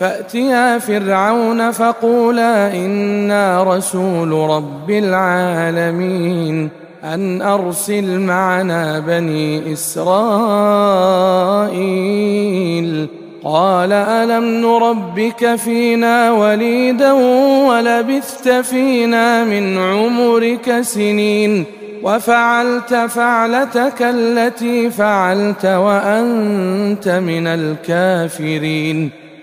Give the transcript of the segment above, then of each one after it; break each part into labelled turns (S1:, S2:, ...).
S1: فأتيا فرعون فقولا إنا رسول رب العالمين أن أرسل معنا بني إسرائيل. قال ألم نربك فينا وليدا ولبثت فينا من عمرك سنين وفعلت فعلتك التي فعلت وأنت من الكافرين.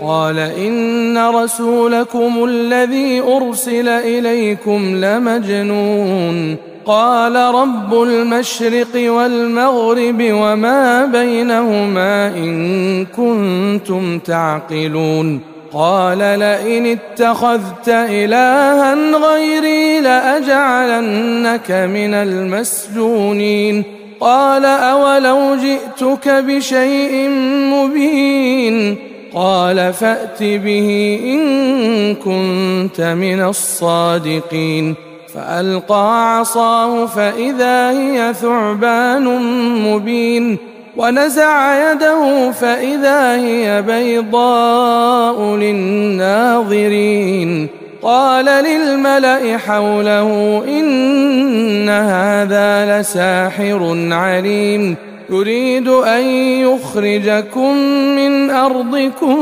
S1: قال إن رسولكم الذي أرسل إليكم لمجنون. قال رب المشرق والمغرب وما بينهما إن كنتم تعقلون. قال لئن اتخذت إلها غيري لأجعلنك من المسجونين. قال أولو جئتك بشيء مبين. قال فأت به إن كنت من الصادقين. فألقى عصاه فإذا هي ثعبان مبين. ونزع يده فإذا هي بيضاء للناظرين. قال للملأ حوله إن هذا لساحر عليم. يريد أن يخرجكم من أرضكم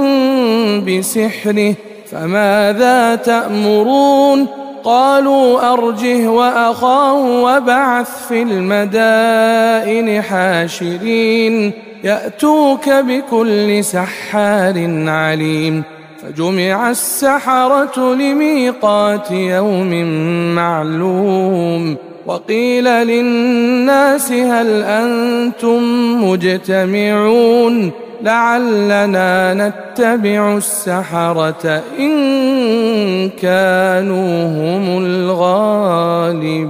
S1: بسحره فماذا تأمرون؟ قالوا أرجه وأخاه وبعث في المدائن حاشرين يأتوك بكل سحار عليم. فجمع السحرة لميقات يوم معلوم. وقيل للناس هل أنتم مجتمعون لعلنا نتبع السحرة إن كانوا هم الغالبين.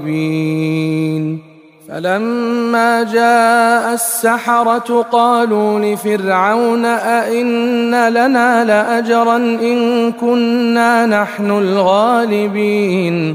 S1: فلما جاء السحرة قالوا لفرعون أئن لنا لأجرا إن كنا نحن الغالبين.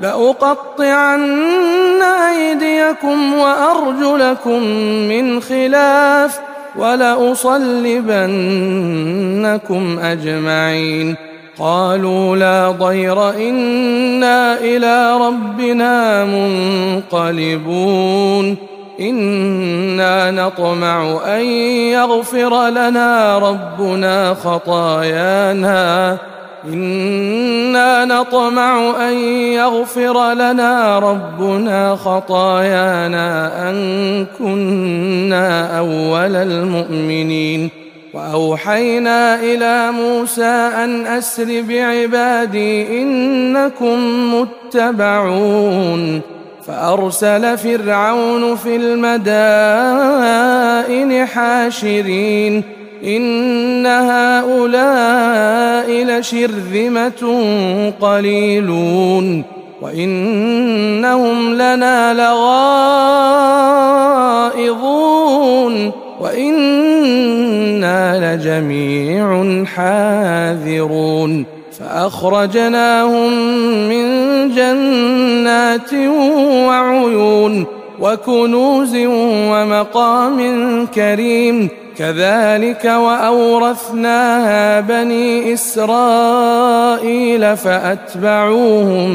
S1: لأقطعن أيديكم وأرجلكم من خلاف ولأصلبنكم أجمعين. قالوا لا ضير إنا إلى ربنا منقلبون. إنا نطمع أن يغفر لنا ربنا خطايانا. إنا نطمع أن يغفر لنا ربنا خطايانا أن كنا أول المؤمنين. وأوحينا إلى موسى أن أسر بعبادي إنكم متبعون. فأرسل فرعون في المدائن حاشرين. إن هؤلاء لشرذمة قليلون وإنهم لنا لغائظون وإنا لجميع حاذرون فأخرجناهم من جنات وعيون وكنوز ومقام كريم كذلك وأورثناها بني إسرائيل فأتبعوهم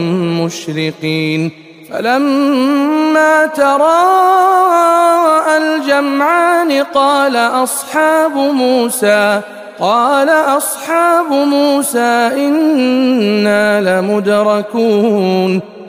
S1: مشرقين. فلما تراءى الجمعان قال أصحاب موسى قال أصحاب موسى إنا لمدركون.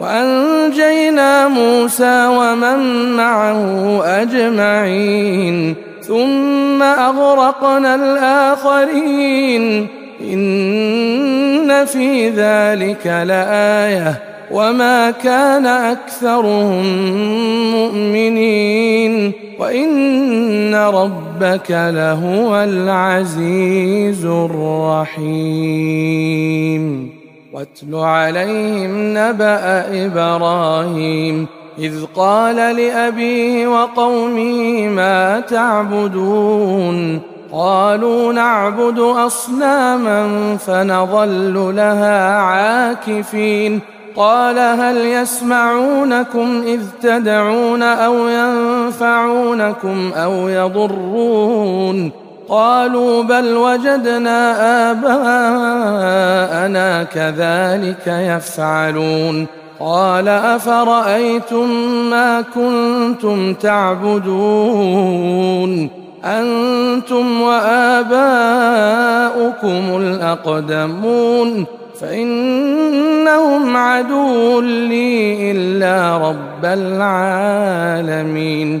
S1: وأنجينا موسى ومن معه أجمعين ثم أغرقنا الآخرين. إن في ذلك لآية وما كان أكثرهم مؤمنين. وإن ربك لهو العزيز الرحيم. واتل عليهم نبأ إبراهيم إذ قال لأبيه وقومه ما تعبدون قالوا نعبد أصناما فنظل لها عاكفين قال هل يسمعونكم إذ تدعون أو ينفعونكم أو يضرون قالوا بل وجدنا آباءنا كذلك يفعلون. قال أفرأيتم ما كنتم تعبدون؟ أنتم وآباؤكم الأقدمون. فإنهم عدو لي إلا رب العالمين.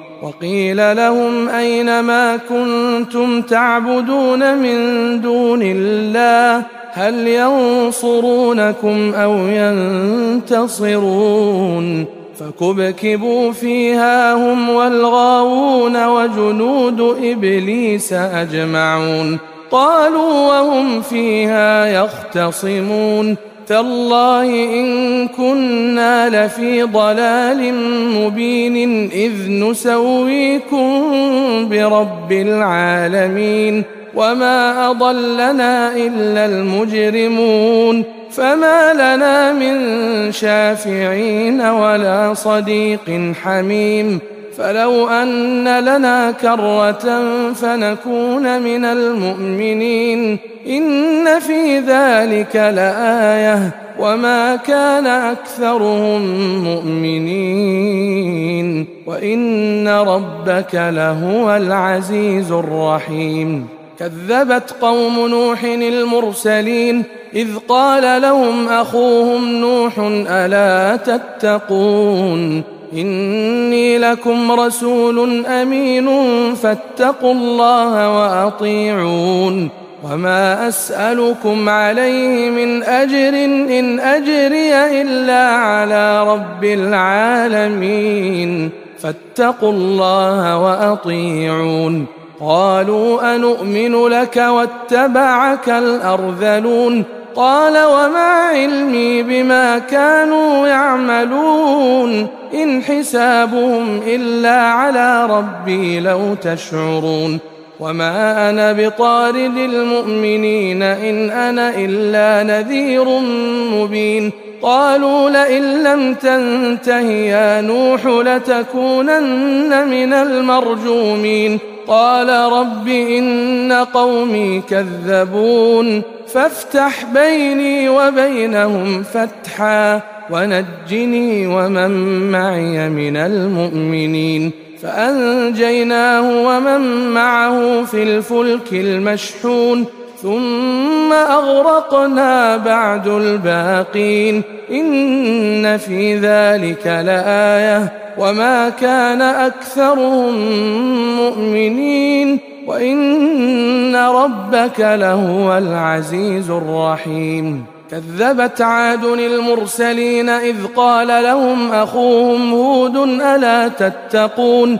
S1: وقيل لهم أين ما كنتم تعبدون من دون الله؟ هل ينصرونكم أو ينتصرون؟ فكبكبوا فيها هم والغاوون وجنود إبليس أجمعون. قالوا وهم فيها يختصمون. تالله إن كنا لفي ضلال مبين إذ نسويكم برب العالمين وما أضلنا إلا المجرمون فما لنا من شافعين ولا صديق حميم فلو أن لنا كرة فنكون من المؤمنين إن في ذلك لآية وما كان أكثرهم مؤمنين وإن ربك لهو العزيز الرحيم كذبت قوم نوح المرسلين إذ قال لهم أخوهم نوح ألا تتقون إني لكم رسول أمين فاتقوا الله وأطيعون وما أسألكم عليه من أجر إن أجري إلا على رب العالمين فاتقوا الله وأطيعون قالوا أنؤمن لك واتبعك الأرذلون قال وما علمي بما كانوا يعملون إن حسابهم إلا على ربي لو تشعرون وما أنا بطارد المؤمنين إن أنا إلا نذير مبين قالوا لئن لم تنته يا نوح لتكونن من المرجومين قال رب إن قومي كذبون فافتح بيني وبينهم فتحا ونجني ومن معي من المؤمنين فأنجيناه ومن معه في الفلك المشحون ثم أغرقنا بعد الباقين إن في ذلك لآية وما كان أكثرهم مؤمنين وإن ربك لهو العزيز الرحيم كذبت عاد المرسلين إذ قال لهم أخوهم هود ألا تتقون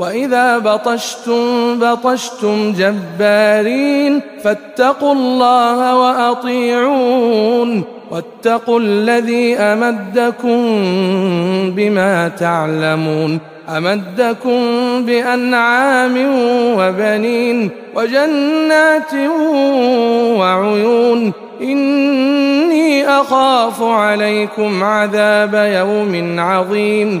S1: وإذا بطشتم بطشتم جبارين فاتقوا الله وأطيعون واتقوا الذي أمدكم بما تعلمون أمدكم بأنعام وبنين وجنات وعيون إني أخاف عليكم عذاب يوم عظيم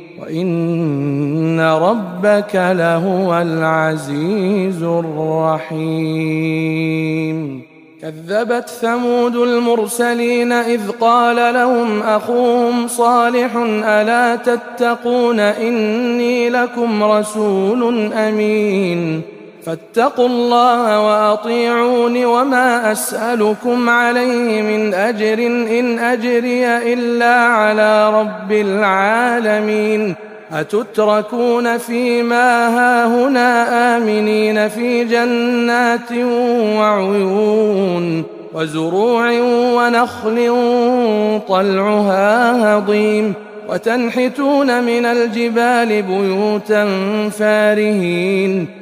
S1: وإن ربك لهو العزيز الرحيم. كذبت ثمود المرسلين إذ قال لهم أخوهم صالح ألا تتقون إني لكم رسول أمين. فاتقوا الله وأطيعون وما أسألكم عليه من أجر إن أجري إلا على رب العالمين أتتركون فيما هاهنا آمنين في جنات وعيون وزروع ونخل طلعها هضيم وتنحتون من الجبال بيوتا فارهين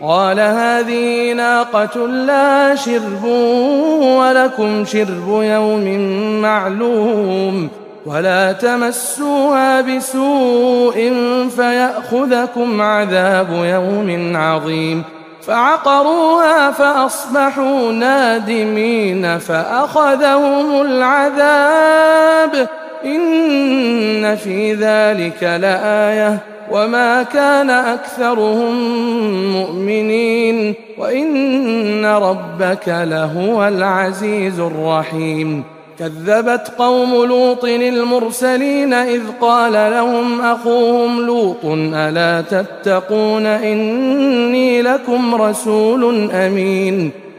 S1: قال هذه ناقة لا شرب ولكم شرب يوم معلوم ولا تمسوها بسوء فيأخذكم عذاب يوم عظيم فعقروها فأصبحوا نادمين فأخذهم العذاب إن في ذلك لآية وما كان أكثرهم مؤمنين وإن ربك لهو العزيز الرحيم كذبت قوم لوط المرسلين إذ قال لهم أخوهم لوط ألا تتقون إني لكم رسول أمين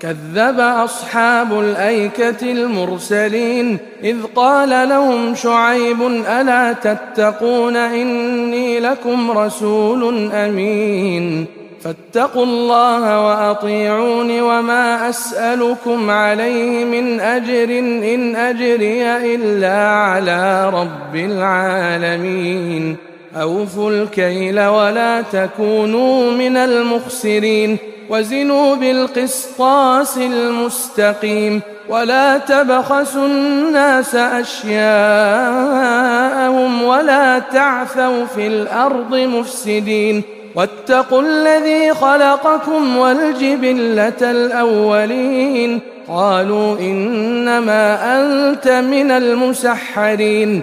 S1: كذب أصحاب الأيكة المرسلين إذ قال لهم شعيب ألا تتقون إني لكم رسول أمين فاتقوا الله وأطيعون وما أسألكم عليه من أجر إن أجري إلا على رب العالمين أوفوا الكيل ولا تكونوا من المخسرين وزنوا بالقسطاس المستقيم ولا تبخسوا الناس أشياءهم ولا تعثوا في الأرض مفسدين واتقوا الذي خلقكم والجبلة الأولين قالوا إنما أنت من المسحرين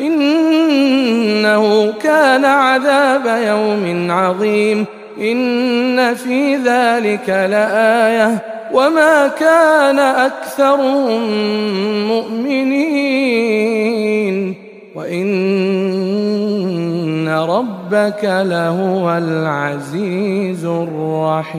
S1: إنه كان عذاب يوم عظيم. إن في ذلك لآية. وما كان أكثرهم مؤمنين. وإن ربك لهو العزيز الرحيم.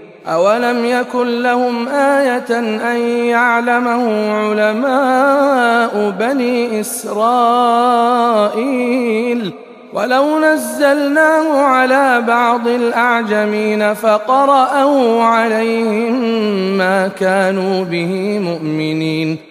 S1: أولم يكن لهم آية أن يعلمه علماء بني إسرائيل ولو نزلناه على بعض الأعجمين فقرأوا عليهم ما كانوا به مؤمنين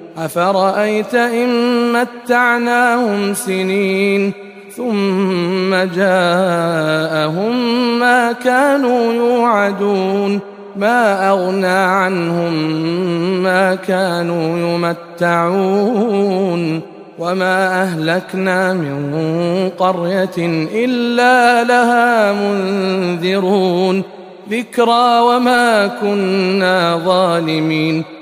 S1: أفرأيت إن متعناهم سنين ثم جاءهم ما كانوا يوعدون ما أغنى عنهم ما كانوا يمتعون وما أهلكنا من قرية إلا لها منذرون ذكرى وما كنا ظالمين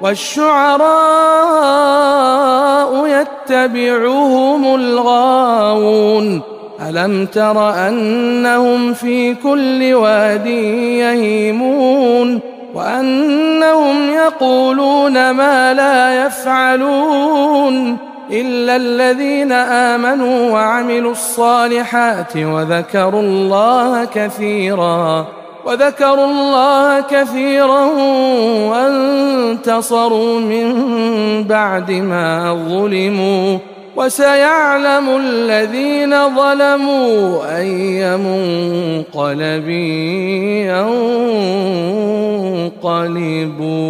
S1: والشعراء يتبعهم الغاوون. ألم تر أنهم في كل واد يهيمون؟ وأنهم يقولون ما لا يفعلون إلا الذين آمنوا وعملوا الصالحات وذكروا الله كثيراً. وذكروا الله كثيرا وانتصروا من بعد ما ظلموا وسيعلم الذين ظلموا أي منقلب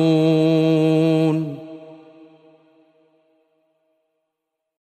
S1: ينقلبون.